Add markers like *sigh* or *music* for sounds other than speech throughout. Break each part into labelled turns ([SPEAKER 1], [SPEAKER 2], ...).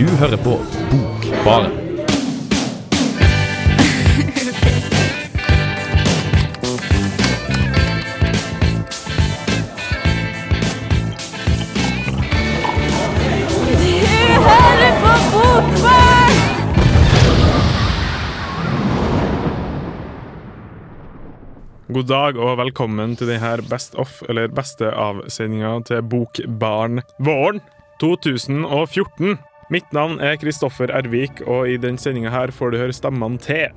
[SPEAKER 1] Du hører på Bokbaren.
[SPEAKER 2] God dag og velkommen til denne Best of, eller beste av-sendinga til Bokbarn våren 2014. Mitt navn er Kristoffer Ervik, og i denne sendinga her får du høre stemmene til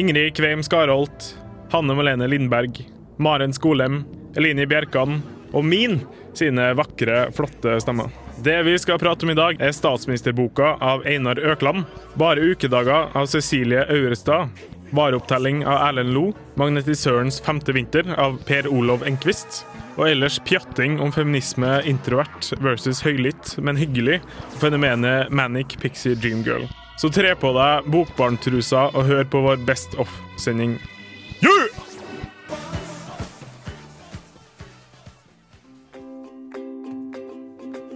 [SPEAKER 2] Ingrid Kveim Skarholt, Hanne Malene Lindberg, Maren Skolem, Eline Bjerkan og min sine vakre, flotte stemmer. Det vi skal prate om i dag, er statsministerboka av Einar Økland, Bare ukedager av Cecilie Aurestad, Vareopptelling av Erlend Lo, Magnetisørens femte vinter av Per Olov Enquist, og ellers pjatting om feminisme introvert versus høylytt, men hyggelig, fenomenet Manic Pixie Dream Girl. Så tre på deg bokbarntrusa og hør på vår Best Off-sending. Yeah!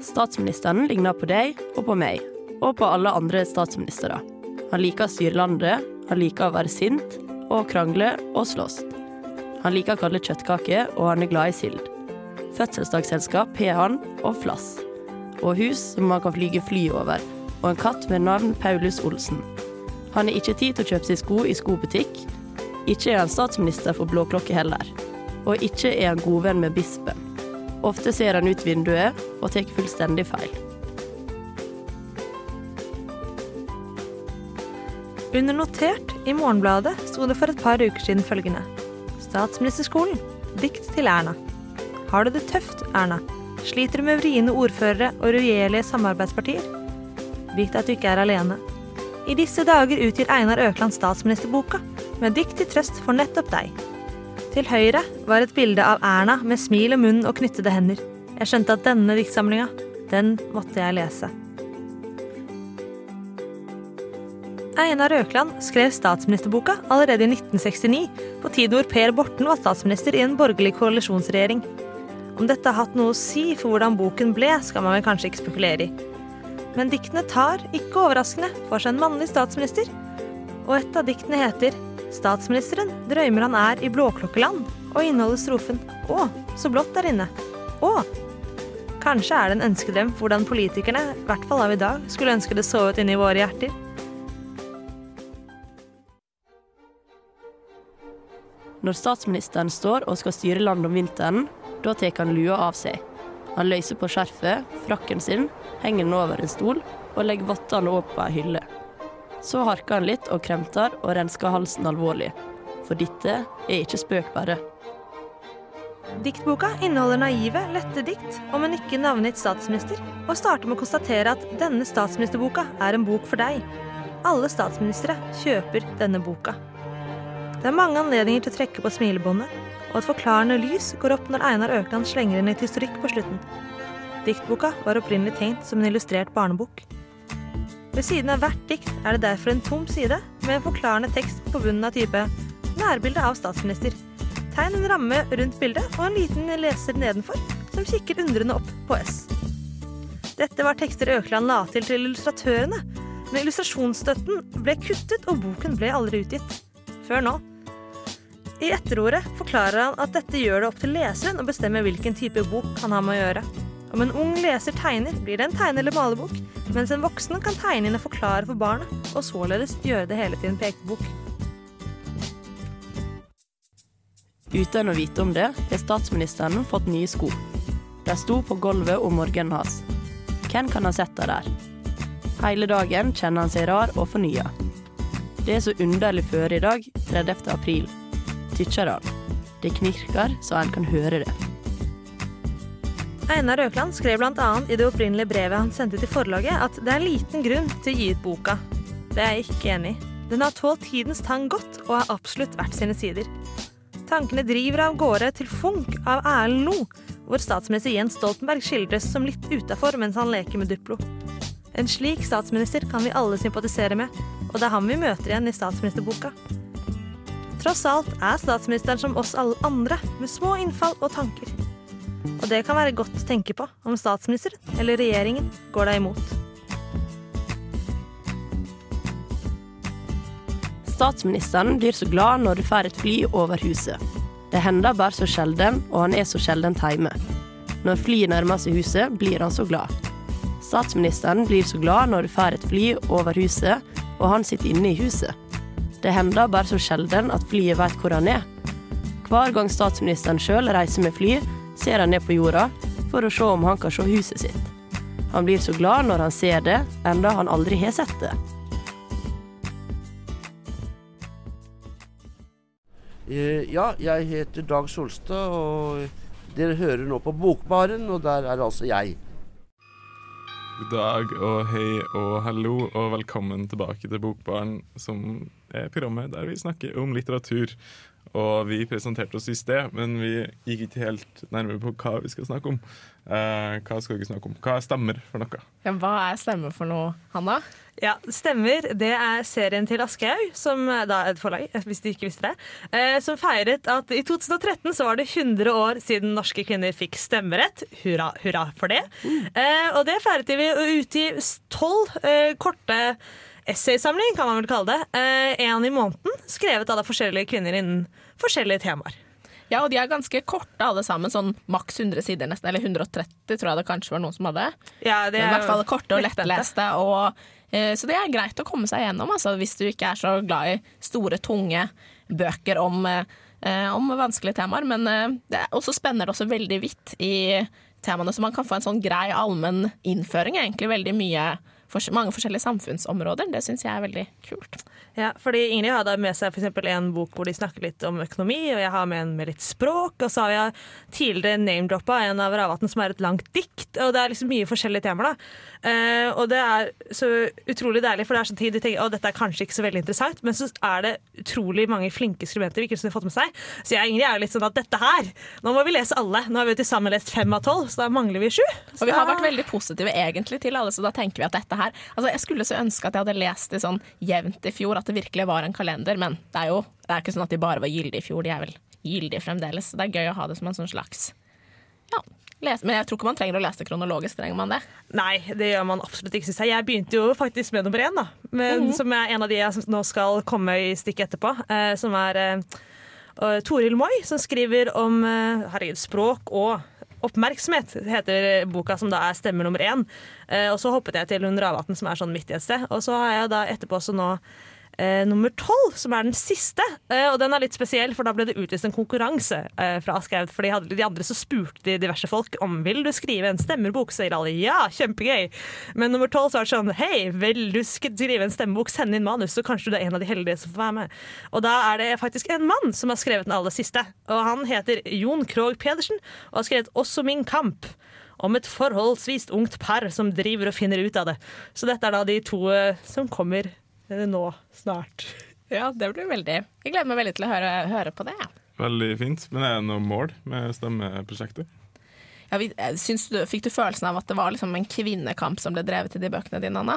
[SPEAKER 3] Statsministeren ligner på deg og på meg, og på alle andre statsministre. Han liker å styre landet, han liker å være sint og krangle og slåss. Han liker å kalle kjøttkaker, og han er glad i sild. Fødselsdagsselskap har han, og flass. Og hus som man kan flyge fly over, og en katt med navn Paulus Olsen. Han har ikke tid til å kjøpe seg sko i skobutikk. Ikke er han statsminister for blåklokke heller. Og ikke er han godvenn med bispen. Ofte ser han ut vinduet og tar fullstendig feil.
[SPEAKER 4] Under notert i Morgenbladet sto det for et par uker siden følgende. Statsministerskolen. Dikt til Erna. Har du det tøft, Erna? Sliter du med vriene ordførere og regjerlige samarbeidspartier? Vit at du ikke er alene. I disse dager utgir Einar Økland statsministerboka, med dikt til trøst for nettopp deg. Til høyre var et bilde av Erna med smil om munnen og knyttede hender. Jeg skjønte at denne diktsamlinga, den måtte jeg lese. Einar Økland skrev statsministerboka allerede i 1969, på tiden hvor Per Borten var statsminister i en borgerlig koalisjonsregjering. Om dette har hatt noe å si for hvordan boken ble, skal man vel kanskje ikke spekulere i. Men diktene tar, ikke overraskende, for seg en mannlig statsminister. Og et av diktene heter 'Statsministeren drømmer han er i blåklokkeland', og inneholder strofen 'Å, så blått der inne'. Å! Kanskje er det en ønskedrøm for hvordan politikerne, i hvert fall av i dag, skulle ønske det så ut inni våre hjerter.
[SPEAKER 3] Når statsministeren står og skal styre landet om vinteren, da tar han lua av seg. Han løser på skjerfet, frakken sin, henger den over en stol og legger vottene opp på ei hylle. Så harker han litt og kremter og rensker halsen alvorlig. For dette er ikke spøk bare.
[SPEAKER 4] Diktboka inneholder naive, lette dikt om en ikke navngitt statsminister, og starter med å konstatere at denne statsministerboka er en bok for deg. Alle statsministre kjøper denne boka. Det er mange anledninger til å trekke på smilebåndet, og et forklarende lys går opp når Einar Økland slenger inn litt historikk på slutten. Diktboka var opprinnelig tenkt som en illustrert barnebok. Ved siden av hvert dikt er det derfor en tom side med en forklarende tekst på bunnen av type nærbilde av statsminister. Tegn en ramme rundt bildet og en liten leser nedenfor som kikker undrende opp på S. Dette var tekster Økland la til til illustratørene, men illustrasjonsstøtten ble kuttet og boken ble aldri utgitt. Før nå. I etterordet forklarer han at dette gjør det opp til leseren å bestemme hvilken type bok han har med å gjøre. Om en ung leser tegner, blir det en tegne- eller malebok, mens en voksen kan tegne inn og forklare for barnet, og således gjøre det hele til en pekebok.
[SPEAKER 3] Uten å vite om det, har statsministeren fått nye sko. De sto på gulvet om morgenen hans. Hvem kan ha sett det der? Hele dagen kjenner han seg rar og fornya. Det er så underlig føre i dag, 30. april. Tykker han. Det knirker så en kan høre det.
[SPEAKER 4] Einar Økland skrev bl.a. i det opprinnelige brevet han sendte til forlaget, at det er liten grunn til å gi ut boka. Det er jeg ikke enig i. Den har tålt tidens tang godt og har absolutt vært sine sider. Tankene driver av gårde til funk av Erlend Lo, hvor statsminister Jens Stoltenberg skildres som litt utafor mens han leker med Duplo. En slik statsminister kan vi alle sympatisere med, og det er ham vi møter igjen i statsministerboka. Tross alt er statsministeren som oss alle andre, med små innfall og tanker. Og det kan være godt å tenke på om statsministeren eller regjeringen går deg imot.
[SPEAKER 3] Statsministeren blir så glad når du får et fly over huset. Det hender bare så sjelden, og han er så sjeldent hjemme. Når flyet nærmer seg huset, blir han så glad. Statsministeren blir så glad når du får et fly over huset, og han sitter inne i huset. Det hender bare så sjelden at flyet vet hvor han er. Hver gang statsministeren sjøl reiser med fly, ser han ned på jorda for å se om han kan se huset sitt. Han blir så glad når han ser det, enda han aldri har sett det.
[SPEAKER 5] Eh, Ja, jeg heter Dag Solstad, og dere hører nå på Bokbaren, og der er altså jeg.
[SPEAKER 2] God dag og hei og hallo, og velkommen tilbake til Bokbaren, som programmet der vi snakker om litteratur. Og vi presenterte oss i sted, men vi gikk ikke helt nærmere på hva vi skal snakke om. Eh, hva skal vi snakke om? Hva stemmer for noe?
[SPEAKER 6] Ja, hva er stemmer for noe, Hanna?
[SPEAKER 4] Ja, stemmer. Det er serien til Aschehoug, som da er et forlag, hvis du ikke visste det, eh, som feiret at i 2013 så var det 100 år siden norske kvinner fikk stemmerett. Hurra, hurra for det. Eh, og det feiret de ved å utgi tolv eh, korte essaysamling, kan man vel kalle det. Én i måneden, skrevet av forskjellige kvinner innen forskjellige temaer.
[SPEAKER 6] Ja, og de er ganske korte alle sammen, sånn maks 100 sider nesten, eller 130 tror jeg det kanskje var noen som hadde.
[SPEAKER 4] Ja, det
[SPEAKER 6] er I
[SPEAKER 4] er
[SPEAKER 6] hvert fall korte og lettleste, og, eh, så det er greit å komme seg gjennom, altså, hvis du ikke er så glad i store, tunge bøker om, eh, om vanskelige temaer. Men eh, det er også spenner det også veldig vidt i temaene, så man kan få en sånn grei allmenn innføring, egentlig veldig mye mange forskjellige samfunnsområder. Det syns jeg er veldig kult.
[SPEAKER 4] Ja, fordi Ingrid har da med seg eksempel en bok hvor de snakker litt om økonomi, og jeg har med en med litt språk, og så har jeg tidligere name-droppa en av Ravatn som er et langt dikt, og det er liksom mye forskjellige temaer, da. Eh, og det er så utrolig deilig, for det er sånn tid du tenker at dette er kanskje ikke så veldig interessant, men så er det utrolig mange flinke skribenter, som har fått med seg. Så jeg og Ingrid er litt sånn at dette her, nå må vi lese alle. Nå har vi til sammen lest fem av tolv, så da mangler vi sju.
[SPEAKER 6] Og vi har vært veldig positive egentlig til alle, så da tenker vi at dette her Altså, jeg skulle så ønske at jeg hadde lest det sånn jevnt i fjor, at det virkelig var en kalender, men det er jo det er ikke sånn at de bare var gyldige i fjor, de er vel gyldige fremdeles. Så det er gøy å ha det som en sånn slags Ja. Les, men jeg tror ikke man trenger å lese kronologisk, trenger man det?
[SPEAKER 4] Nei, det gjør man absolutt ikke, synes jeg. Jeg begynte jo faktisk med nummer én, da. Men, Som er en av de jeg nå skal komme i stikket etterpå. Eh, som er eh, Toril Moi, som skriver om eh, herregud, språk og oppmerksomhet, heter boka som da er stemme nummer én. Eh, og så hoppet jeg til hun Ravatn, som er sånn midt i et sted. Og så har jeg da etterpå også nå eh, nummer tolv, som er den siste. Eh, og den er litt spesiell, for da ble det utlyst en konkurranse eh, fra Aschehoug. For de, hadde, de andre så spurte de diverse folk om vil du skrive en stemmebok. Så sier alle ja, kjempegøy. Men nummer tolv er det sånn hei, vil du skrive en stemmebok, send inn manus, så kanskje du er en av de heldige som får være med. Og da er det faktisk en mann som har skrevet den aller siste. Og han heter Jon Krogh Pedersen og har skrevet Også min kamp. Om et forholdsvis ungt par som driver og finner ut av det. Så dette er da de to eh, som kommer nå snart. *laughs*
[SPEAKER 6] Ja, det blir veldig Jeg gleder meg veldig til å høre, høre på det.
[SPEAKER 2] Veldig fint. Men er det noe mål med stemmeprosjektet?
[SPEAKER 6] Ja, vi, eh, du, fikk du følelsen av at det var liksom en kvinnekamp som ble drevet i de bøkene dine, Anna?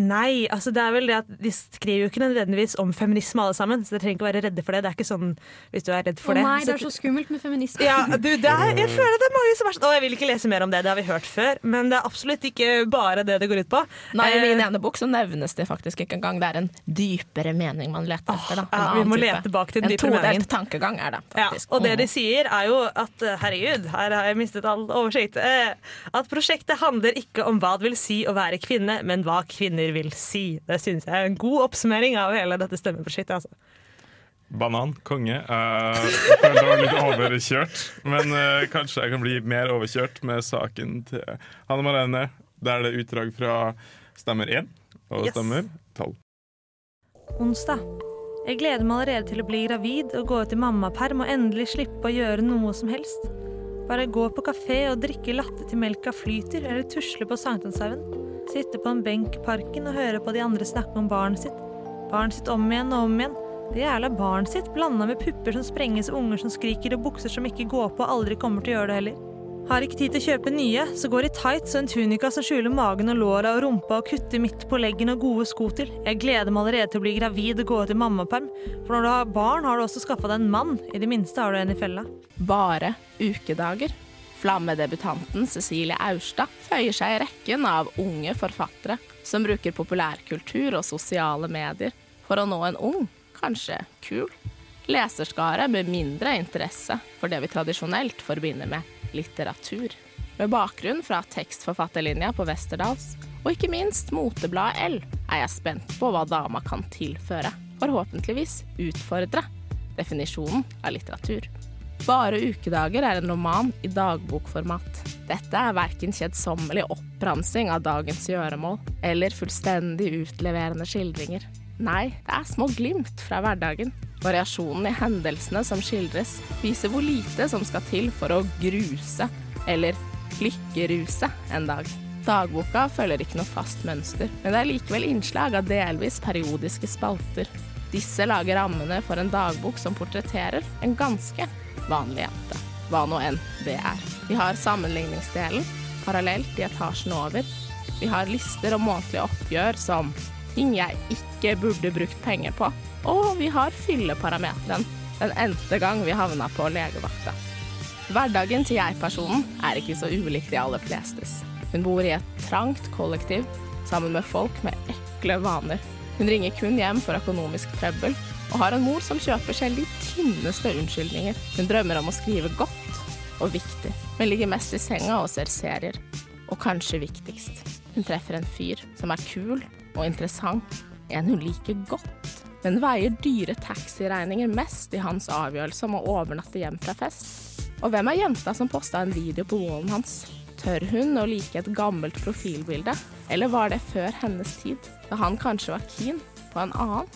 [SPEAKER 4] Nei, altså det er vel det at de skriver jo ikke nødvendigvis om feminisme alle sammen, så dere trenger ikke være redde for det. Det er ikke sånn hvis du er redd for
[SPEAKER 7] Å
[SPEAKER 4] det.
[SPEAKER 7] nei, det er
[SPEAKER 4] så-
[SPEAKER 7] skummelt med feminisme.
[SPEAKER 4] ja, du, det er, jeg føler det er mange som er sånn Å, jeg vil ikke lese mer om det, det har vi hørt før. Men det er absolutt ikke bare det det går ut på.
[SPEAKER 6] Nei, I
[SPEAKER 4] Eh,
[SPEAKER 6] min ene bok så nevnes det faktisk ikke engang. Det er en dypere mening man leter etter. Da. En
[SPEAKER 4] ja, vi må
[SPEAKER 6] type.
[SPEAKER 4] lete bak til den
[SPEAKER 6] En
[SPEAKER 4] dypere meningen.
[SPEAKER 6] todelt tankegang er det,
[SPEAKER 4] Ja,
[SPEAKER 6] faktisk.
[SPEAKER 4] og det de
[SPEAKER 6] Mhm.
[SPEAKER 4] sier er jo at eh, herregud, her har jeg mistet all oversikt. Eh, At prosjektet handler ikke om hva det vil si å være kvinne, men hva kvinner vil si. Det synes jeg er en god oppsummering av hele dette stemmeprosjektet. Altså.
[SPEAKER 2] Banan, konge. Uh, Jeg føler det var litt overkjørt, men uh, kanskje jeg kan bli mer overkjørt med saken til Hanne Marene. Der er det utdrag fra stemmer 1 og
[SPEAKER 4] Yes.
[SPEAKER 2] stemmer 12.
[SPEAKER 4] Onsdag. Jeg gleder meg allerede til å bli gravid og gå ut i mammaperm og endelig slippe å gjøre noe som helst. Bare gå på kafé og drikke latte til melka flyter, eller tusle på Sankthanshaugen. Sitte på en benk i parken og høre på de andre snakke om barnet sitt. Barnet sitt om igjen og om igjen. Det jævla barnet sitt, blanda med pupper som sprenges unger som skriker og bukser som ikke går på og aldri kommer til å gjøre det heller. Har ikke tid til å kjøpe nye, så går i tights og en tunika som skjuler magen og låra og rumpa og kutter midt på leggen og gode sko til. Jeg gleder meg allerede til å bli gravid og gå ut i mammaperm, for når du har barn, har du også skaffa deg en mann. I det minste har du en i fella.
[SPEAKER 6] Bare ukedager. Flammedebutanten Cecilie Aurstad føyer seg i rekken av unge forfattere som bruker populærkultur og sosiale medier for å nå en ung, kanskje kul, leserskare med mindre interesse for det vi tradisjonelt forbinder med litteratur. Med bakgrunn fra tekstforfatterlinja på Westerdals, og ikke minst motebladet L, er jeg spent på hva dama kan tilføre. Forhåpentligvis utfordre definisjonen av litteratur. Bare ukedager er en roman i dagbokformat. Dette er verken kjedsommelig oppramsing av dagens gjøremål eller fullstendig utleverende skildringer. Nei, det er små glimt fra hverdagen. Variasjonen i hendelsene som skildres, viser hvor lite som skal til for å gruse eller lykkeruse en dag. Dagboka følger ikke noe fast mønster, men det er likevel innslag av delvis periodiske spalter. Disse lager rammene for en dagbok som portretterer en ganske vanlig jente. Hva nå enn det er. Vi har sammenligningsdelen, parallelt i etasjen over. Vi har lister og månedlige oppgjør som ting jeg ikke burde brukt penger på. Og vi har fylleparameteren, den endte gang vi havna på legevakta. Hverdagen til jeg-personen er ikke så ulik de aller flestes. Hun bor i et trangt kollektiv sammen med folk med ekle vaner. Hun ringer kun hjem for økonomisk trøbbel, og har en mor som kjøper selv de tynneste unnskyldninger. Hun drømmer om å skrive godt og viktig, men ligger mest i senga og ser serier. Og kanskje viktigst, hun treffer en fyr som er kul og interessant, en hun liker godt. Men veier dyre taxiregninger mest i hans avgjørelse om å overnatte hjem fra fest? Og hvem er jenta som posta en video på wallen hans? Tør hun å like et gammelt profilbilde, eller var det før hennes tid, da han kanskje var keen på en annen?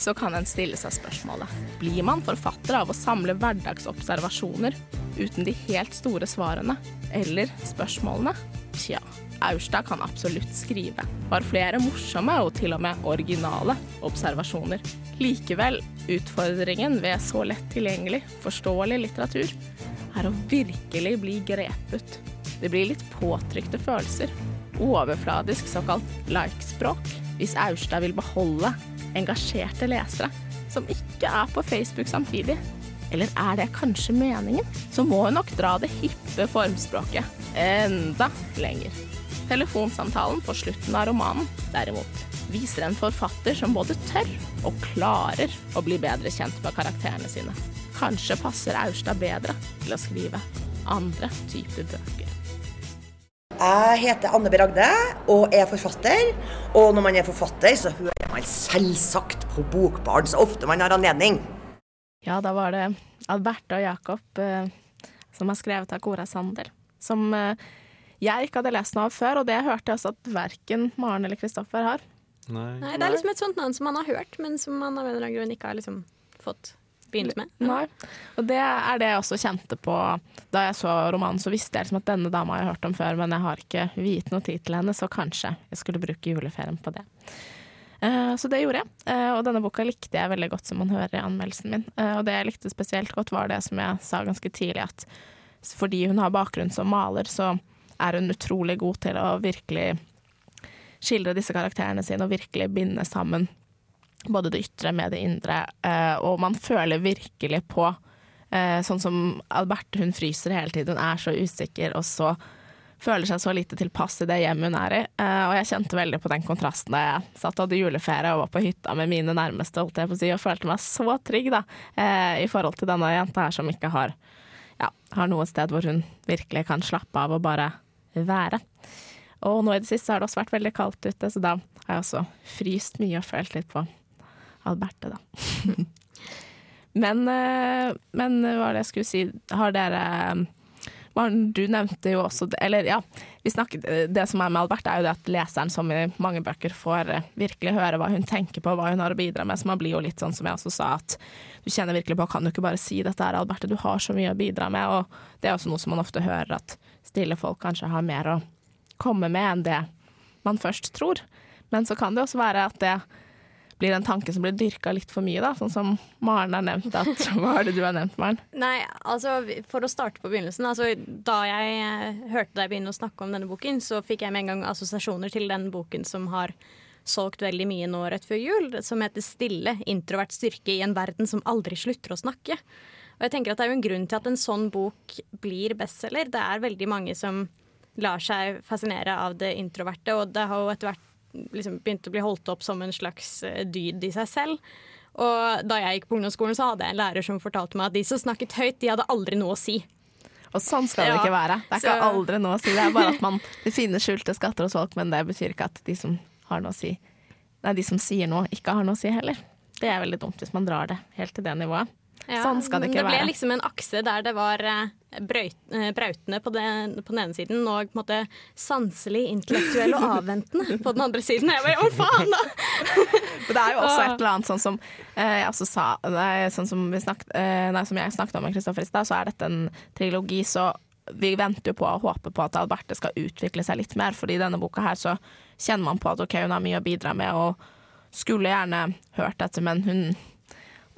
[SPEAKER 6] Så kan en stille seg spørsmålet blir man forfatter av å samle hverdagsobservasjoner uten de helt store svarene eller spørsmålene? Tja, Aurstad kan absolutt skrive. Har flere morsomme og til og med originale observasjoner. Likevel, utfordringen ved så lett tilgjengelig, forståelig litteratur er å virkelig bli grepet. Det blir litt påtrykte følelser. Overfladisk såkalt like-språk. Hvis Aurstad vil beholde engasjerte lesere som ikke er på Facebook samtidig. Eller er det kanskje meningen? Så må hun nok dra det hippe formspråket enda lenger. Telefonsamtalen på slutten av romanen, derimot, viser en forfatter som både tør og klarer å bli bedre kjent med karakterene sine. Kanskje passer Aurstad bedre til å skrive andre typer bøker.
[SPEAKER 7] Jeg heter Anne B. Ragde og er forfatter. Og når man er forfatter, så hører man selvsagt på Bokbarn så ofte man har anledning.
[SPEAKER 6] Ja, da var det Alberte og Jakob eh, som har skrevet av Cora Sander. Som eh, jeg ikke hadde lest noe av før, og det hørte jeg også at verken Maren eller Kristoffer har.
[SPEAKER 2] Nei.
[SPEAKER 8] Nei, det er liksom et sånt navn som man har hørt, men som man av en eller annen grunn ikke har liksom fått begynnelse med.
[SPEAKER 6] Nei. Og det er det jeg også kjente på da jeg så romanen. Så visste jeg liksom at denne dama jeg hørt om før, men jeg har ikke viet noe tid til henne, så kanskje jeg skulle bruke juleferien på det. Eh, Så det gjorde jeg, Eh, og denne boka likte jeg veldig godt, som man hører i anmeldelsen min. Eh, Og det jeg likte spesielt godt, var det som jeg sa ganske tidlig, at fordi hun har bakgrunn som maler, så er hun utrolig god til å virkelig skildre disse karakterene sine og virkelig binde sammen både det ytre med det indre. eh, Og man føler virkelig på eh, Sånn som Alberte, hun fryser hele tiden, hun er så usikker, og så føler seg så lite tilpass i det hjemmet hun er i. Eh, Og jeg kjente veldig på den kontrasten da jeg satt og hadde juleferie og var på hytta med mine nærmeste, holdt jeg på å si, og følte meg så trygg da, i forhold til denne jenta her som ikke har, ja, har noe sted hvor hun virkelig kan slappe av og bare være. Og nå i det siste har det også vært veldig kaldt ute, så da har jeg også fryst mye og følt litt på Alberte, da. *laughs* men, eh, men hva det jeg skulle si? Har dere Maren, du nevnte jo også Eller ja, snakket, det som er med Alberte, er jo det at leseren, som i mange bøker, får eh, virkelig høre hva hun tenker på, hva hun har å bidra med. Så man blir jo litt sånn som jeg også sa, at du kjenner virkelig på Kan du ikke bare si dette her, Alberte? Du har så mye å bidra med. Og det er også noe som man ofte hører, at stille folk kanskje har mer å komme med enn det man først tror. Men så kan det også være at det blir en tanke som blir dyrka litt for mye, da. Sånn som Maren har nevnt. At, *laughs* hva er det du har nevnt, Maren?
[SPEAKER 8] Nei, altså for å starte på begynnelsen. Altså, da jeg eh, hørte deg begynne å snakke om denne boken, så fikk jeg med en gang assosiasjoner til den boken som har solgt veldig mye nå rett før jul, som heter 'Stille introvert styrke i en verden som aldri slutter å snakke'. Og jeg tenker at Det er jo en grunn til at en sånn bok blir bestselger. Det er veldig mange som lar seg fascinere av det introverte, og det har jo etter hvert liksom begynte å bli holdt opp som en slags eh, dyd i seg selv. Og da jeg gikk på ungdomsskolen, så hadde jeg en lærer som fortalte meg at de som snakket høyt, de hadde aldri noe å si.
[SPEAKER 6] Og sånn skal det
[SPEAKER 8] Ja,
[SPEAKER 6] ikke være. Det er ikke aldri noe å si. Det er bare at man det finnes skjulte skatter hos folk, men det betyr ikke at de som har noe å si Nei, de som sier noe, ikke har noe å si heller. Det er veldig dumt hvis man drar det helt til det nivået.
[SPEAKER 8] Ja,
[SPEAKER 6] sånn skal det ikke
[SPEAKER 8] det ble
[SPEAKER 6] være.
[SPEAKER 8] liksom en akse der det var eh, brøyt, eh, brautende på, den- på den ene siden og på en måte sanselig, intellektuell og *laughs* avventende på den andre siden. Jeg bare, å faen da! *laughs*
[SPEAKER 6] Det er jo også et eller annet sånn som eh, jeg også sa Sånn som, vi snakket, eh, nei, som jeg snakket om med Kristoffer i stad, så er dette en trilogi, så vi venter jo på og håper på at Alberte skal utvikle seg litt mer, fordi i denne boka her så kjenner man på at ok, hun har mye å bidra med, og skulle gjerne hørt dette, men hun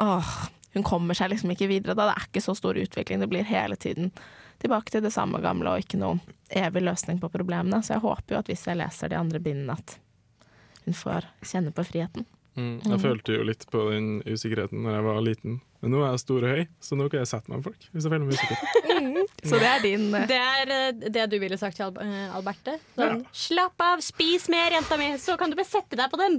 [SPEAKER 6] åh, hun kommer seg liksom ikke videre da. Det er ikke så stor utvikling. Det blir hele tiden tilbake til det samme gamle og ikke noen evig løsning på problemene. Så jeg håper jo at hvis jeg leser de andre bindene, at hun får kjenne på friheten.
[SPEAKER 2] Mm, jeg følte jo litt på den usikkerheten da jeg var liten. Men nå er jeg stor og høy, så nå kan jeg sette meg med folk. Hvis jeg føler meg usikker.
[SPEAKER 6] Så det er din eh,
[SPEAKER 8] Det er eh, det du ville sagt til Al eh, Alberte. Sånn, Slapp av, spis mer, jenta mi, så kan du bare sette deg på dem.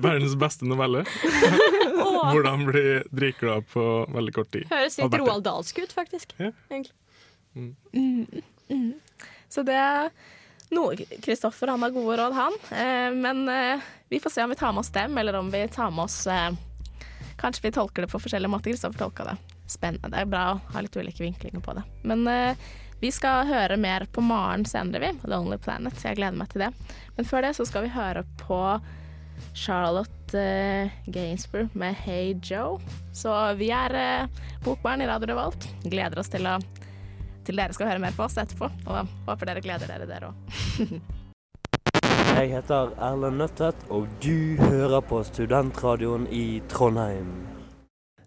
[SPEAKER 2] Verdens beste novelle. *laughs* *laughs* Hvordan bli dritglad på veldig kort tid.
[SPEAKER 8] høres litt
[SPEAKER 2] Alberte.
[SPEAKER 8] Roald Dahlsk ut, faktisk.
[SPEAKER 2] Ja.
[SPEAKER 8] Egentlig.
[SPEAKER 6] Så det noe Kristoffer han har gode råd, han. Eh, men eh, vi får se om vi tar med oss dem, eller om vi tar med oss eh, Kanskje vi tolker det på forskjellige måter. Kristoffer tolka det. Spennende. Det er bra å ha litt ulike vinklinger på det. Men uh, vi skal høre mer på Maren senere, vi. Lonely Planet. Så jeg gleder meg til det. Men før det så skal vi høre på Charlotte uh, Gainsborough med Hey Joe. Så vi er uh, Bokbarn i Radio Revolt. Gleder oss til å til dere skal høre mer på oss etterpå. Og håper dere gleder dere, dere òg. *laughs*
[SPEAKER 9] Jeg heter Erlend Nøttet, og du hører på Studentradioen i Trondheim.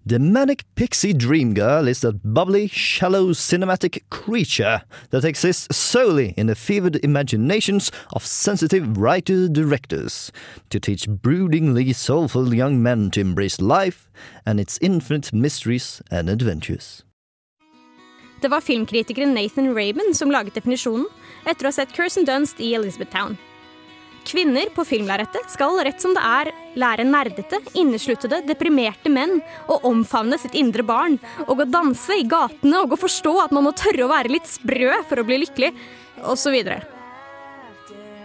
[SPEAKER 10] The Manic Pixie Dream Girl is that bubbly, shallow cinematic creature that exists solely in the fevered imaginations of sensitive writer directors to teach broodingly soulful young men to embrace life and its infinite mysteries and adventures.
[SPEAKER 8] Det var filmkritikeren Nathan Rabin som laget definisjonen etter å ha sett Kirsten Dunst i Elizabethtown. Kvinner på filmlerretet skal rett som det er lære nerdete, innesluttede, deprimerte menn å omfavne sitt indre barn, og å danse i gatene og å forstå at man må tørre å være litt sprø for å bli lykkelig, osv.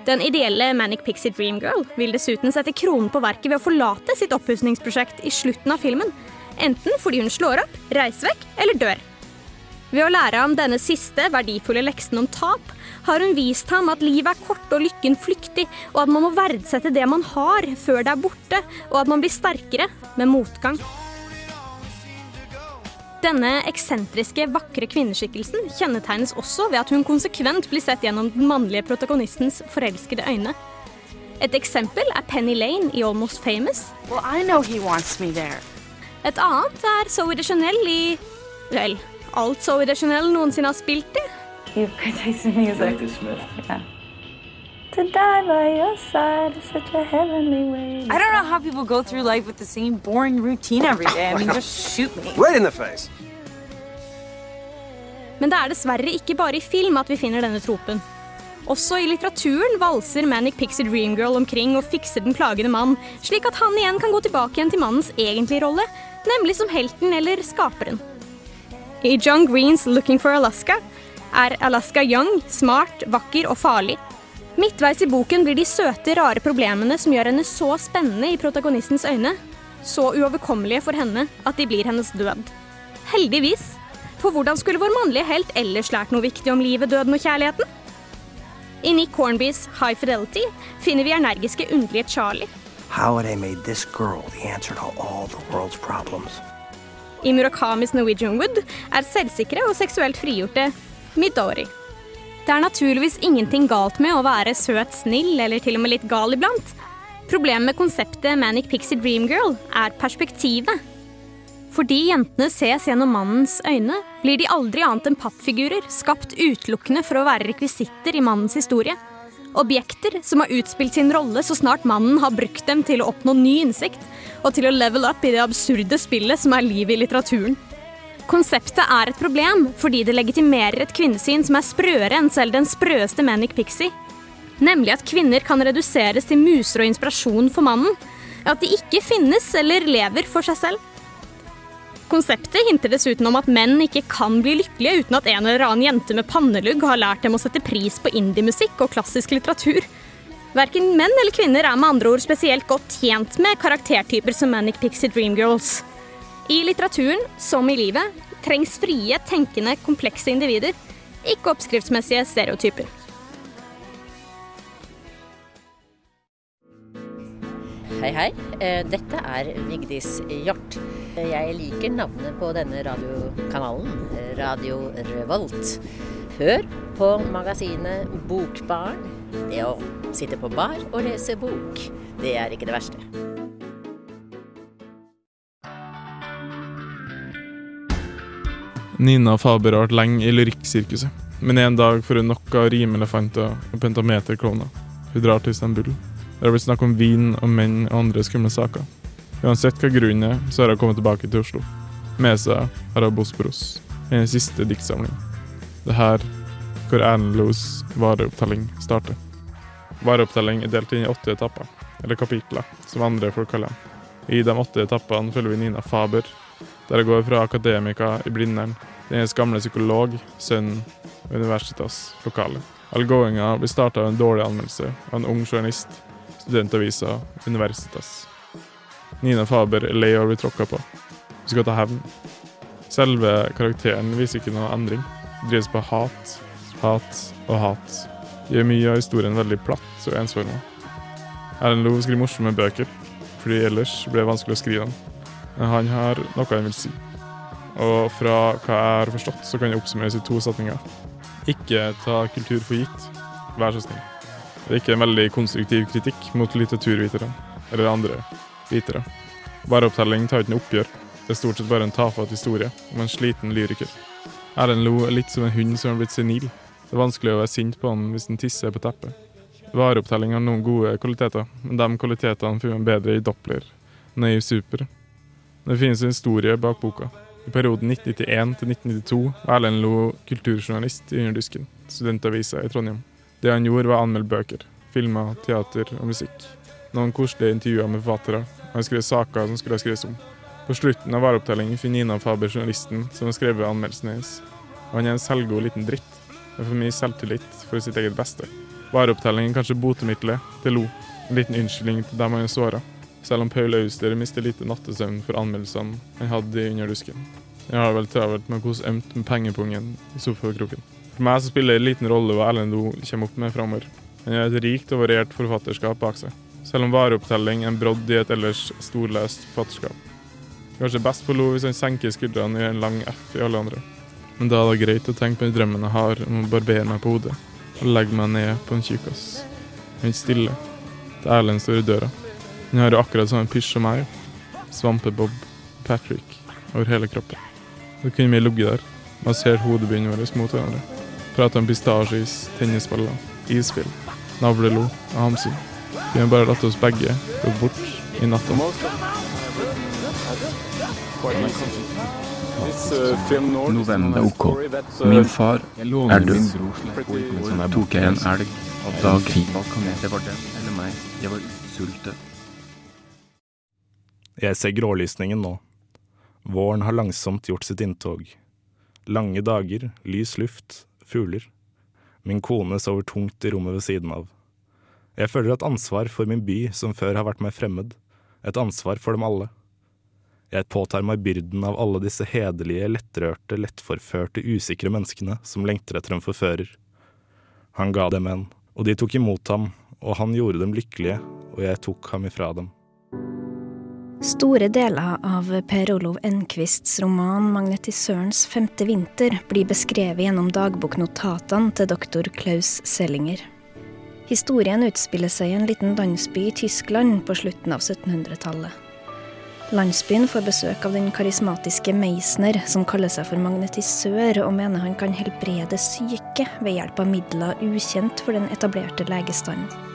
[SPEAKER 8] Den ideelle Manic Pixie Dream Girl vil dessuten sette kronen på verket ved å forlate sitt oppussingsprosjekt i slutten av filmen, enten fordi hun slår opp, reiser vekk eller dør. Ved å lære ham denne siste verdifulle leksen om tap, har hun vist ham at livet er kort og lykken flyktig, og at man må verdsette det man har før det er borte, og at man blir sterkere med motgang. Denne eksentriske, vakre kvinneskikkelsen kjennetegnes også ved at hun konsekvent blir sett gjennom den mannlige protagonistens forelskede øyne. Et eksempel er Penny Lane i Almost Famous.
[SPEAKER 11] Well.
[SPEAKER 8] Et annet er Zoe de Chanel i Vel, alt Zoe de Chanel noensinne har spilt i.
[SPEAKER 11] You have good taste in music. Yeah. To die by your side is such a heavenly way. I don't know how people go through life with the same boring routine every day. I mean, just shoot me.
[SPEAKER 12] Right in the face.
[SPEAKER 8] Men det er dessverre ikke bare i film at vi finner denne tropen. Også i litteraturen valser Manic Pixie Dream Girl omkring og fikser den plagende mann, slik at han igjen kan gå tilbake igjen til mannens egentlige rolle, nemlig som helten eller skaperen. I John Greens Looking for Alaska er Alaska young, smart, vakker og farlig. Midtveis i boken blir de søte, rare problemene som gjør henne så spennende i protagonistens øyne, så uoverkommelige for henne at de blir hennes død. Heldigvis. For hvordan skulle vår mannlige helt ellers lært noe viktig om livet, døden og kjærligheten? I Nick Hornbys High Fidelity finner vi energiske, underlige Charlie.
[SPEAKER 12] How had I made this girl the answer to all the world's problems?
[SPEAKER 8] I Murakamis Norwegian Wood er selvsikre og seksuelt frigjorte Midori. Det er naturligvis ingenting galt med å være søt, snill eller til og med litt gal iblant. Problemet med konseptet Manic Pixie Dream Girl er perspektivet. Fordi jentene ses gjennom mannens øyne, blir de aldri annet enn pappfigurer, skapt utelukkende for å være rekvisitter i mannens historie. Objekter som har utspilt sin rolle så snart mannen har brukt dem til å oppnå ny innsikt, og til å level up i det absurde spillet som er livet i litteraturen. Konseptet er et problem fordi det legitimerer et kvinnesyn som er sprøere enn selv den sprøeste Manic Pixie. nemlig at kvinner kan reduseres til muser og inspirasjon for mannen. At de ikke finnes eller lever for seg selv. Konseptet hinter dessuten om at menn ikke kan bli lykkelige uten at en eller annen jente med pannelugg har lært dem å sette pris på indiemusikk og klassisk litteratur. Verken menn eller kvinner er med andre ord spesielt godt tjent med karaktertyper som Manic Pixie Dream Girls. I litteraturen, som i livet, trengs frie, tenkende, komplekse individer, ikke oppskriftsmessige stereotyper.
[SPEAKER 13] Hei, hei. Eh, Dette er Vigdis Hjort. Jeg liker navnet på denne radiokanalen, Radio Revolt. Hør på magasinet Bokbarn. Det å sitte på bar og lese bok, det er ikke det verste.
[SPEAKER 2] Nina Faber har vært lenge i lyrikksirkuset, men en dag får hun nok av rimelefanter og pentameterklovner. Hun drar til Istanbul. Der har blitt snakk om vin og menn og andre skumle saker. Uansett hva grunnen er, så har hun kommet tilbake til Oslo. Med seg har hun Bosporos, hennes siste diktsamling. Det er her hvor Erlend Loes vareopptelling starter. Vareopptelling er delt inn i åtte etapper, eller kapitler, som andre folk kaller dem. I de åtte etappene følger vi Nina Faber, der jeg går fra akademika i Blindern hennes gamle psykolog, sønn og universitas lokale. All blir starta av en dårlig anmeldelse av en ung journalist, studentavisa Universitas. Nina Faber er lei av å bli tråkka på. Hun skal ta hevn. Selve karakteren viser ikke noe endring. Drives på hat, hat og hat. Det Gjør mye av historien veldig platt og ensforma. Erlend Loe skriver morsomme bøker, fordi ellers blir det vanskelig å skrive dem. Men han har noe han vil si. Og fra hva jeg har forstått, så kan det oppsummeres i to setninger. Ikke ta kultur for gitt. Vær så snill. Det er ikke en veldig konstruktiv kritikk mot litteraturvitere, eller andre vitere. Vareopptelling tar ikke noe oppgjør. Det er stort sett bare en tafatt historie om en sliten lyriker. Erlend Lo litt som en hund som har blitt senil. Det er vanskelig å være sint på han hvis han tisser på teppet. Vareopptelling har noen gode kvaliteter, men de kvalitetene finner man bedre i Doppler, Naiv Super. Det finnes en historie bak boka. I perioden 1991 til 1992 var Erlend Lo kulturjournalist i Underdusken, studentavisa i Trondheim. Det han gjorde, var å anmelde bøker, filmer, teater og musikk. Noen koselige intervjuer med forfattere. Han skrev saker som skulle skrives om. På slutten av vareopptellingen finner Nina Faber journalisten som har skrevet anmeldelsen hennes. Og han er en selvgod liten dritt, med for mye selvtillit for sitt eget beste. Vareopptellingen kanskje botemiddelet til Lo. En liten unnskyldning til dem han er såra. Selv om Paul Auster mister lite nattesøvn for anmeldelsene han hadde i Under dusken. Jeg har vel travelt med å kose ømt med pengepungen i sofakroken. For meg så spiller det en liten rolle hva Erlend O kommer opp med framover. Han har et rikt og variert forfatterskap bak seg selv om vareopptelling er en brodd i et ellers storløst forfatterskap. Kanskje best på Lo hvis han senker skuldrene i en lang F i alle andre. Men da er det greit å tenke på den drømmen jeg har om å barbere meg på hodet og legge meg ned på en tjukkas. Helt stille. til er Erlend står i døra. Han hører akkurat samme pysj som meg. Svampebob, Patrick, over hele kroppen. Da kunne vi ligget der, massert hodebunnen vår mot hverandre. Prata om pistasjeis, tennisballer, isfilm, navlelo og hamsing. Vi har bare latt oss begge gå bort i natta.
[SPEAKER 14] November OK. Min far er død. Tok jeg en elg dag. Det var den eller meg. Jeg var sulten.
[SPEAKER 15] Jeg ser grålysningen nå. Våren har langsomt gjort sitt inntog. Lange dager, lys luft, fugler. Min kone sover tungt i rommet ved siden av. Jeg føler et ansvar for min by som før har vært meg fremmed. Et ansvar for dem alle. Jeg påtar meg byrden av alle disse hederlige, lettrørte, lettforførte, usikre menneskene som lengter etter en forfører. Han ga dem en, og de tok imot ham, og han gjorde dem lykkelige, og jeg tok ham ifra dem.
[SPEAKER 16] Store deler av Per Olov Enquists roman 'Magnetisørens femte vinter' blir beskrevet gjennom dagboknotatene til doktor Klaus Sellinger. Historien utspiller seg i en liten landsby i Tyskland på slutten av 1700-tallet. Landsbyen får besøk av den karismatiske Meisner, som kaller seg for magnetisør, og mener han kan helbrede syke ved hjelp av midler ukjent for den etablerte legestanden.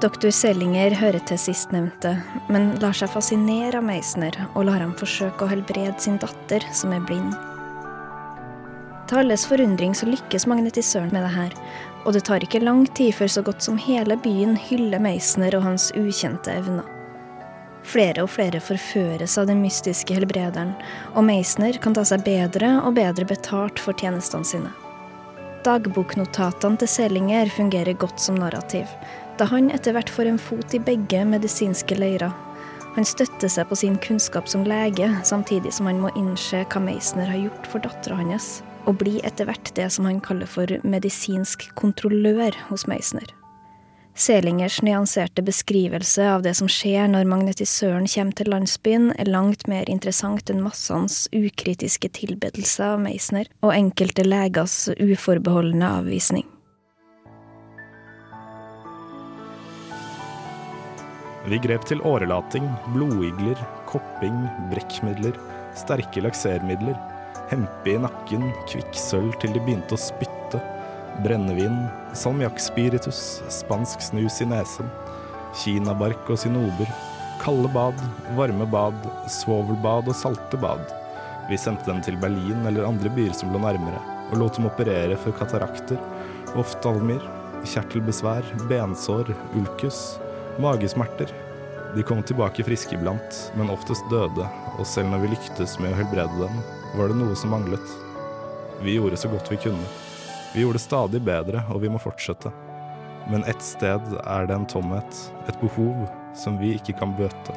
[SPEAKER 16] Doktor Sellinger hører til sistnevnte, men lar seg fascinere av Meisner, og lar ham forsøke å helbrede sin datter, som er blind. Til alles forundring så lykkes magnetisøren med det her, og det tar ikke lang tid før så godt som hele byen hyller Meisner og hans ukjente evner. Flere og flere forføres av den mystiske helbrederen, og Meisner kan ta seg bedre og bedre betalt for tjenestene sine. Dagboknotatene til Selinger fungerer godt som narrativ, da han etter hvert får en fot i begge medisinske leirer. Han støtter seg på sin kunnskap som lege, samtidig som han må innse hva Meisner har gjort for dattera hans, og blir etter hvert det som han kaller for medisinsk kontrollør hos Meisner. Selingers nyanserte beskrivelse av det som skjer når magnetisøren kommer til landsbyen, er langt mer interessant enn massens ukritiske tilbedelse av Meisner og enkelte legers uforbeholdne avvisning.
[SPEAKER 15] Vi grep til årelating, blodigler, kopping, brekkmidler, sterke laksermidler, hempe i nakken, kvikksølv til de begynte å spytte, brennevin, salmiakkspiritus, spansk snus i nesen, kinabark og synober, kalde bad, varme bad, svovelbad og salte bad. Vi sendte dem til Berlin eller andre byer som lå nærmere, og lot dem operere for katarakter, oftalmer, kjertelbesvær, bensår, ulkus, magesmerter. De kom tilbake friske iblant, men oftest døde, og selv når vi lyktes med å helbrede dem, var det noe som manglet. Vi gjorde så godt vi kunne. Vi gjorde det stadig bedre, og vi må fortsette. Men ett sted er det en tomhet, et behov, som vi ikke kan bøte.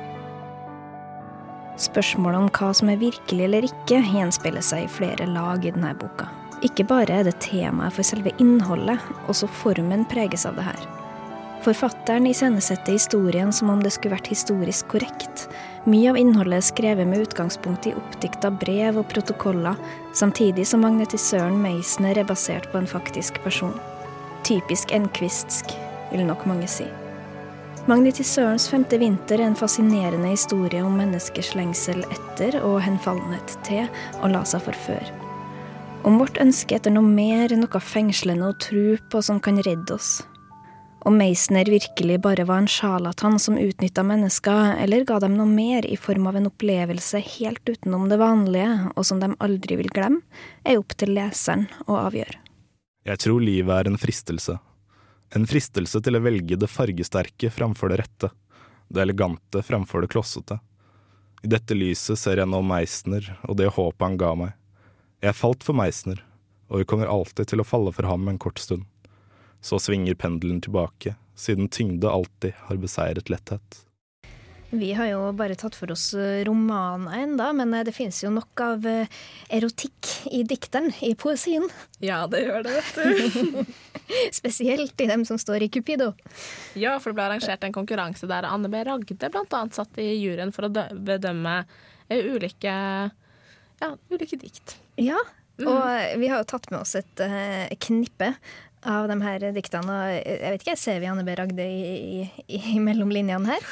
[SPEAKER 16] Spørsmålet om hva som er virkelig eller ikke, gjenspeiler seg i flere lag i denne boka. Ikke bare er det temaet for selve innholdet, også formen preges av det her. Forfatteren iscenesetter historien som om det skulle vært historisk korrekt. Mye av innholdet er skrevet med utgangspunkt i oppdikta brev og protokoller, samtidig som magnetisøren Meisner er basert på en faktisk person. Typisk enkvistsk, vil nok mange si. Magnetisørens femte vinter er en fascinerende historie om menneskers lengsel etter og henfallenhet til å la seg forføre. Om vårt ønske etter noe mer, noe fengslende å tro på som kan redde oss. Om Meisner virkelig bare var en sjarlatan som utnytta mennesker, eller ga dem noe mer i form av en opplevelse helt utenom det vanlige, og som de aldri vil glemme, er opp til leseren å avgjøre.
[SPEAKER 15] Jeg tror livet er en fristelse. En fristelse til å velge det fargesterke framfor det rette, det elegante framfor det klossete. I dette lyset ser jeg nå Meisner og det håpet han ga meg. Jeg falt for Meisner, og vi kommer alltid til å falle for ham en kort stund. Så svinger pendelen tilbake, siden tyngde alltid har beseiret letthet.
[SPEAKER 16] Vi har jo bare tatt for oss romaner enda, men det finnes jo nok av erotikk i dikteren, i poesien.
[SPEAKER 6] Ja, det gjør det, vet du. *laughs*
[SPEAKER 16] Spesielt i dem som står i Cupido.
[SPEAKER 6] Ja, for det ble arrangert en konkurranse der Anne B. Ragde bl.a. satt i juryen for å bedømme ulike, ja, ulike dikt.
[SPEAKER 16] Ja, og vi har jo tatt med oss et knippe av de her diktene. Og jeg vet ikke, Ser vi Anne B. Ragde i, i, i mellom linjene her?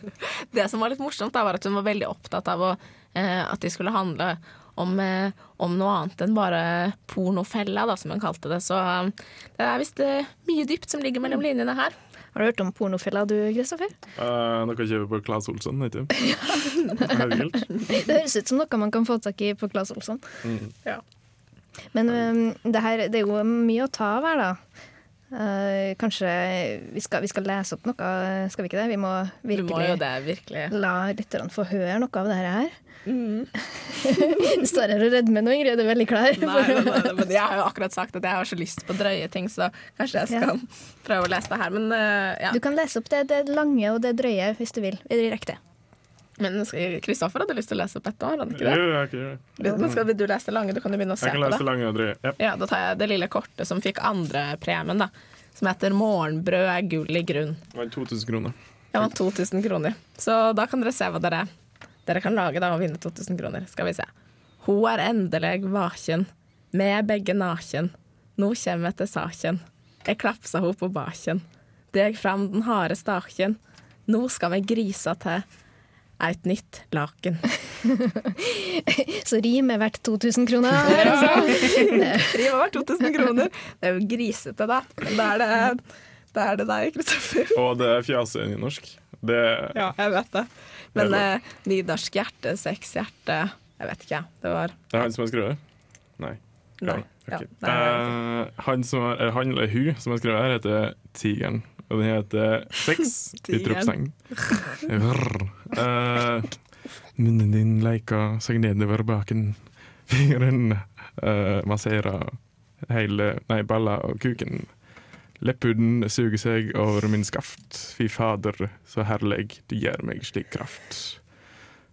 [SPEAKER 16] *laughs*
[SPEAKER 6] det som var litt morsomt, da, var at hun var veldig opptatt av å, eh, at de skulle handle om, eh, om, noe annet enn bare pornofella, da, som hun kalte det. Så um, det er visst eh, mye dypt som ligger mellom linjene her.
[SPEAKER 16] Har du hørt om pornofella du, Kristoffer?
[SPEAKER 2] Uh, noe kjøper på Claes Olsson, ikke du. *laughs*
[SPEAKER 16] det høres ut som noe man kan få tak i på Claes Olsson.
[SPEAKER 2] Mm.
[SPEAKER 16] Ja. Men um, det, her, det er jo mye å ta av her, da. Uh, kanskje vi skal, vi skal, lese opp noe, skal vi ikke det? Vi må virkelig,
[SPEAKER 6] må det, virkelig.
[SPEAKER 16] la lytterne få høre noe av det her. Mm. *laughs* du står her og redmer nå, Ingrid. Er veldig klar?
[SPEAKER 6] Nei, nei, nei, men jeg har jo akkurat sagt at jeg har så lyst på drøye ting, så kanskje jeg skal ja. prøve å lese det her. Men uh, ja.
[SPEAKER 16] Du kan lese opp det, det lange og det drøye hvis du vil. Direkte.
[SPEAKER 6] Men Kristoffer hadde lyst til å lese opp et år, hadde ikke det?
[SPEAKER 2] Jo, jeg gjøre
[SPEAKER 6] Men skal du lese det lange? Du kan jo begynne å se på det.
[SPEAKER 2] jeg kan lese
[SPEAKER 6] det.
[SPEAKER 2] det lange og drøye. Ja.
[SPEAKER 6] ja, Da tar jeg det lille kortet som fikk andrepremien, da. Som heter 'Morgenbrød er gull i grunn'.
[SPEAKER 2] Det var 2000 kroner.
[SPEAKER 6] Det var 2000 kroner. Så da kan dere se hva dere, dere kan lage da og vinne 2000 kroner. Skal vi se. Ho er endelig vaken, med begge naken. Nå kjem etter saken. Jeg klapsa ho på baken. Deg fram den harde staken. Nå skal vi grisa til et nytt laken. *laughs*
[SPEAKER 16] Så rim er verdt 2000 kroner? *laughs*
[SPEAKER 6] rim er verdt 2000 kroner. Det er jo grisete, da. Da er det, da er det deg, Kristoffer.
[SPEAKER 2] Og det er fjase i nynorsk Det
[SPEAKER 6] Ja, jeg vet det. Men eh, nynorsk hjerte, sexhjerte Jeg vet ikke, det var
[SPEAKER 2] Det er han som har skrevet? Nei.
[SPEAKER 6] Nei.
[SPEAKER 2] Okay.
[SPEAKER 6] Ja,
[SPEAKER 2] Eh, han, som eh, han eller hun som har skrevet her, heter Tigeren. Og den heter Sex!
[SPEAKER 6] i
[SPEAKER 2] truppseng. Uh, Eh, munnen din leker seg nedover baken. *laughs* Fingeren uh, masserer hele Nei, balla og kuken. Lepphuden suger seg over min skaft. Fy fader, så herlig, du gir meg slik kraft.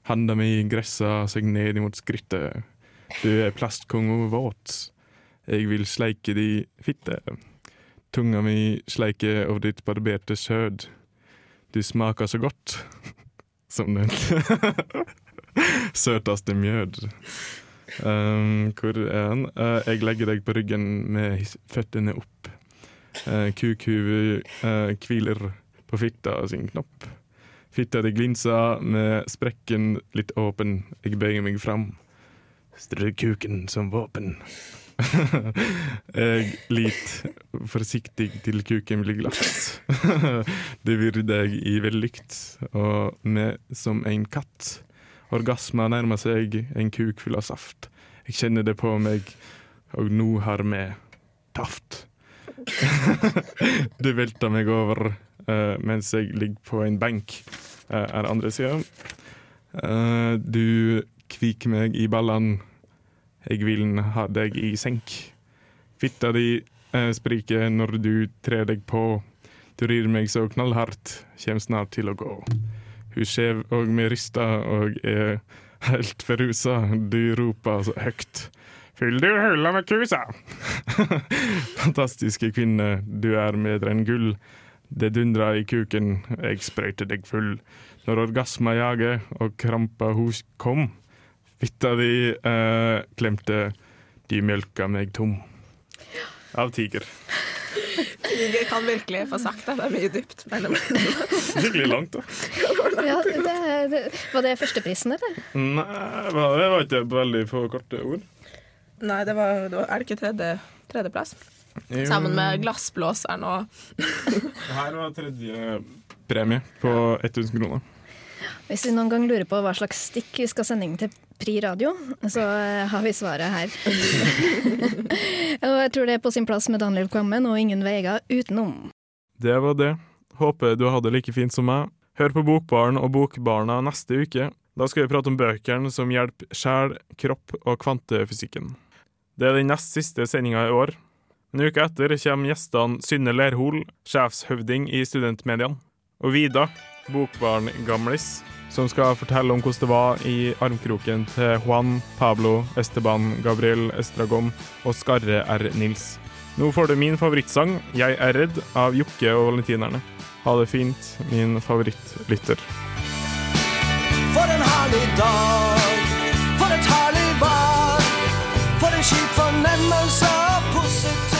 [SPEAKER 2] Handa mi gressa seg ned imot skrittet. Du er plastkongo våt. Jeg vil sleike di fitte. Tunga mi sleiker over ditt barberte skjød. Du smaker så godt. *laughs* Som den *laughs* søteste mjød. Um, hvor er han? Uh, jeg legger deg på ryggen med føttene opp. Uh, Kukhuvet uh, hviler på fitta sin knopp. Fitta di glinser med sprekken litt åpen. Jeg bøyer meg fram. Strø kuken som våpen. *laughs* jeg lit forsiktig til kuken blir glatt. *laughs* det virrer deg i vellykt, og med som en katt. Orgasma nærmer seg en kuk full av saft. Jeg kjenner det på meg, og nå har vi taft. *laughs* du velter meg over uh, mens jeg ligger på en benk, uh, er andre sida. Uh, du kviker meg i ballene. Jeg vil ha deg i senk. Fitta di eh, spriker når du trer deg på. Du rir meg så knallhardt, kjem snart til å gå. Hun skjev og med rista og er helt forrusa. Du roper så høgt. Fyll du høla med kusa! *laughs* Fantastiske kvinne, du er bedre enn gull. Det dundrer i kuken, jeg sprøyter deg full. Når orgasma jager og krampa hos kom, fitta di uh, klemte, de mjølka meg tom. Av tiger.
[SPEAKER 6] Tiger kan virkelig få sagt det. Det er mye dypt. mellom
[SPEAKER 2] Skikkelig langt, da.
[SPEAKER 16] Ja, det, det, var det førsteprisen, eller?
[SPEAKER 2] Nei, det var ikke veldig få korte ord.
[SPEAKER 6] Nei, det var, det var Er det ikke tredje, tredjeplass?
[SPEAKER 2] Jo.
[SPEAKER 6] Sammen med glassblåseren og
[SPEAKER 2] Her var tredje premie på 1000 kroner.
[SPEAKER 16] Hvis vi noen gang lurer på hva slags stikk vi skal sende inn til Pri radio, så eh, har vi svaret her. *laughs* og jeg tror det er på sin plass med Daniel Kvammen og ingen veier utenom.
[SPEAKER 2] Det var det. Håper du hadde det like fint som meg. Hør på Bokbaren og Bokbarna neste uke. Da skal vi prate om bøkene som hjelper sjel, kropp og kvantefysikken. Det er den nest siste sendinga i år. En uke etter kommer gjestene Synne Lerhol, sjefshøvding i Studentmediene, og Vida, bokbarn-gamlis, som skal fortelle om hvordan det var i armkroken til Juan, Pablo, Esteban, Gabriel Estragon og Skarre R. Nils. Nå får du min favorittsang, 'Jeg er redd', av Jokke og Valentinerne. Ha det fint, min favorittlytter.
[SPEAKER 17] For en herlig dag, for et herlig vær. For en kjip fornemmelse av positiv